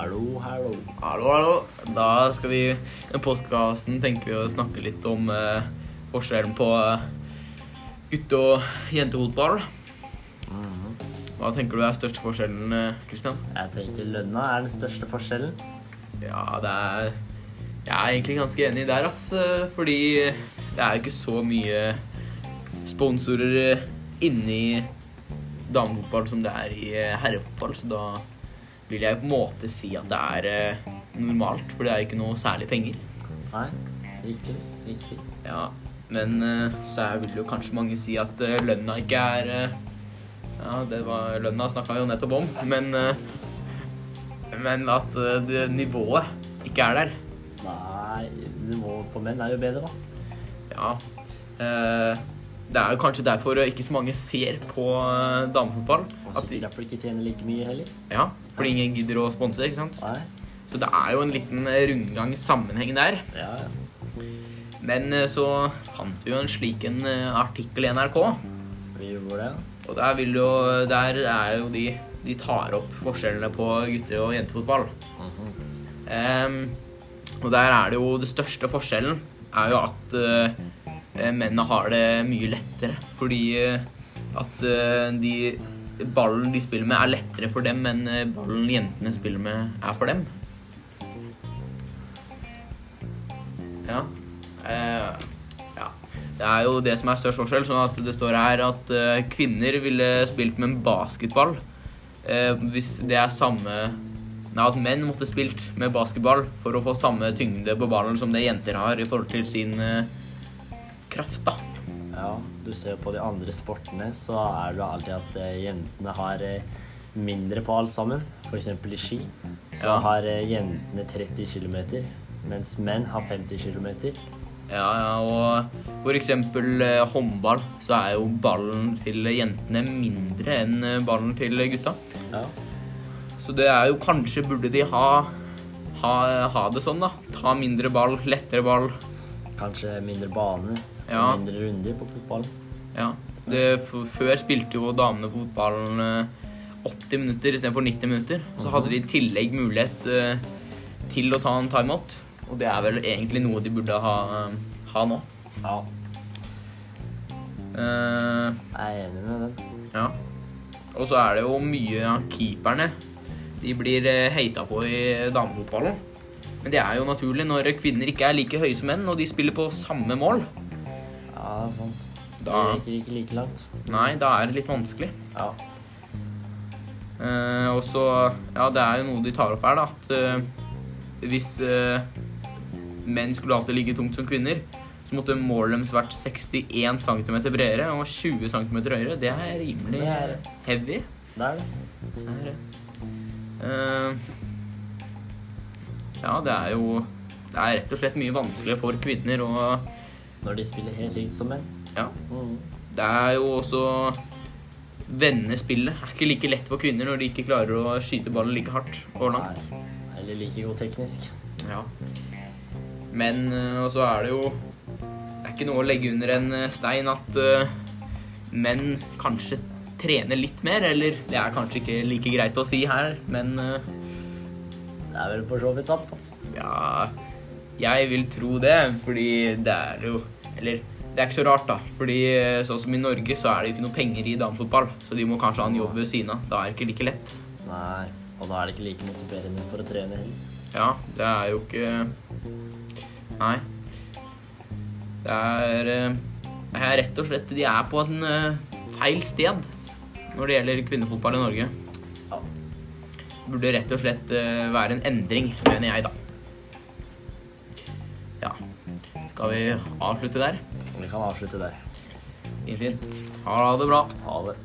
Hallo, hallo. Hallo, hallo. Da skal vi i postkassen tenker vi å snakke litt om eh, forskjellen på eh, gutte- og jentefotball. Mhm. Hva tenker du er største forskjellen, eh, Christian? Jeg tenker lønna er den største forskjellen. Ja, det er Jeg er egentlig ganske enig der, ass. eh, Fordi det er jo ikke så mye sponsorer eh, inni damefotball som det er i eh, herrefotball, så da vil jeg på en måte si at det er eh, normalt, for det er ikke noe særlig penger. Nei, riktig. Riktig. Ja, men eh, så vil jo kanskje mange si at eh, lønna ikke er Ja, det var lønna snakka jo nettopp om, men Men at det nivået ikke er der. Nei, nivået på menn er jo bedre, da. Ja. eh, det er jo kanskje derfor eh, ikke så mange ser på eh, damefotball. Og At de, sikkert derfor ikke tjener like mye heller. ja, fordi ingen gidder å sponse, ikke sant. Nei. Så det er jo en liten eh, rundgang sammenheng der. Ja, ja. Men så fant vi jo en slik en artikkel i NRK. Vi gjorde det. Og der, vil jo, der er jo de De tar opp forskjellene på gutte- og jentefotball. Mm -hmm. um, og der er det jo Det største forskjellen er jo at eh, mennene har det mye lettere. Fordi eh, at eh, de ballen de spiller med, er lettere for dem enn eh, ballen jentene spiller med, er for dem. Ja. Eh, ja. Det er jo det som er størst forskjell. sånn at Det står her at eh, kvinner ville spilt med en basketball eh, hvis det er samme Nei, at menn måtte spilt med basketball for å få samme tyngde på ballen som det jenter har i forhold til sin eh, kraft, da. Ja, du ser jo på de andre sportene, så er det alltid at eh, jentene har eh, mindre på alt sammen. F.eks. i ski så Ja. har eh, jentene 30 km, mens menn har 50 km. Ja, ja, og for eksempel håndball, så er jo ballen til jentene mindre enn ballen til gutta. Ja. Så det er jo kanskje burde de ha, ha, ha det sånn, da. Ta mindre ball, lettere ball. Kanskje mindre bane Ja. mindre runder på fotball. Ja. Det, for, før spilte jo damene fotballen eh, 80 minutter istedenfor 90 minutter. Så hadde de i tillegg mulighet eh, til å ta en timeout. Og det er vel egentlig noe de burde ha, eh, ha nå. Ja, Uh, jeg er enig med den. ja. Og så er det jo mye av keeperne. De blir eh, heita på i damefotballen. Men det er jo naturlig når kvinner ikke er like høye som menn, og de spiller på samme mål. Ja, det er sant. Det gikk ikke like langt. nei, da er det litt vanskelig. Ja. Eh, og så Ja, det er jo noe de tar opp her, da. At eh, hvis eh, menn skulle hatt det like tungt som kvinner, så måtte målet deres vært 61 cm bredere og 20 cm høyere. Det er rimelig Det er heavy. Det er det. Det er det. Eh, ja, det er jo Det er rett og slett mye vanskeligere for kvinner og Når de spiller helt likt som menn. Ja. Mm. Det er jo også Vende spillet er ikke like lett for kvinner når de ikke klarer å skyte ballen like hardt og langt. Nei. Eller like god teknisk. Ja. Men eh, og så er det jo Det er ikke noe å legge under en eh, stein at uh, menn kanskje trener litt mer, eller det er kanskje ikke like greit å si her, men uh, Det er vel for så vidt sant, da. ja Jeg vil tro det, fordi det er jo Eller det er ikke så rart, da. Fordi eh, sånn som i Norge, så er det jo ikke noe penger i damefotball. Så de må kanskje ha en jobb ved siden av. Da er det ikke like lett. Nei. Og da er det ikke like motiverende for å trene heller. Ja, det er jo ikke Nei. Det er, eh, det er rett og slett De er på en eh, feil sted når det gjelder kvinnefotball i Norge. Ja. Burde rett og slett være en endring, mener jeg, da. Ja. Skal vi avslutte der? Vi kan avslutte der. Fint. Ha det bra. Ha det.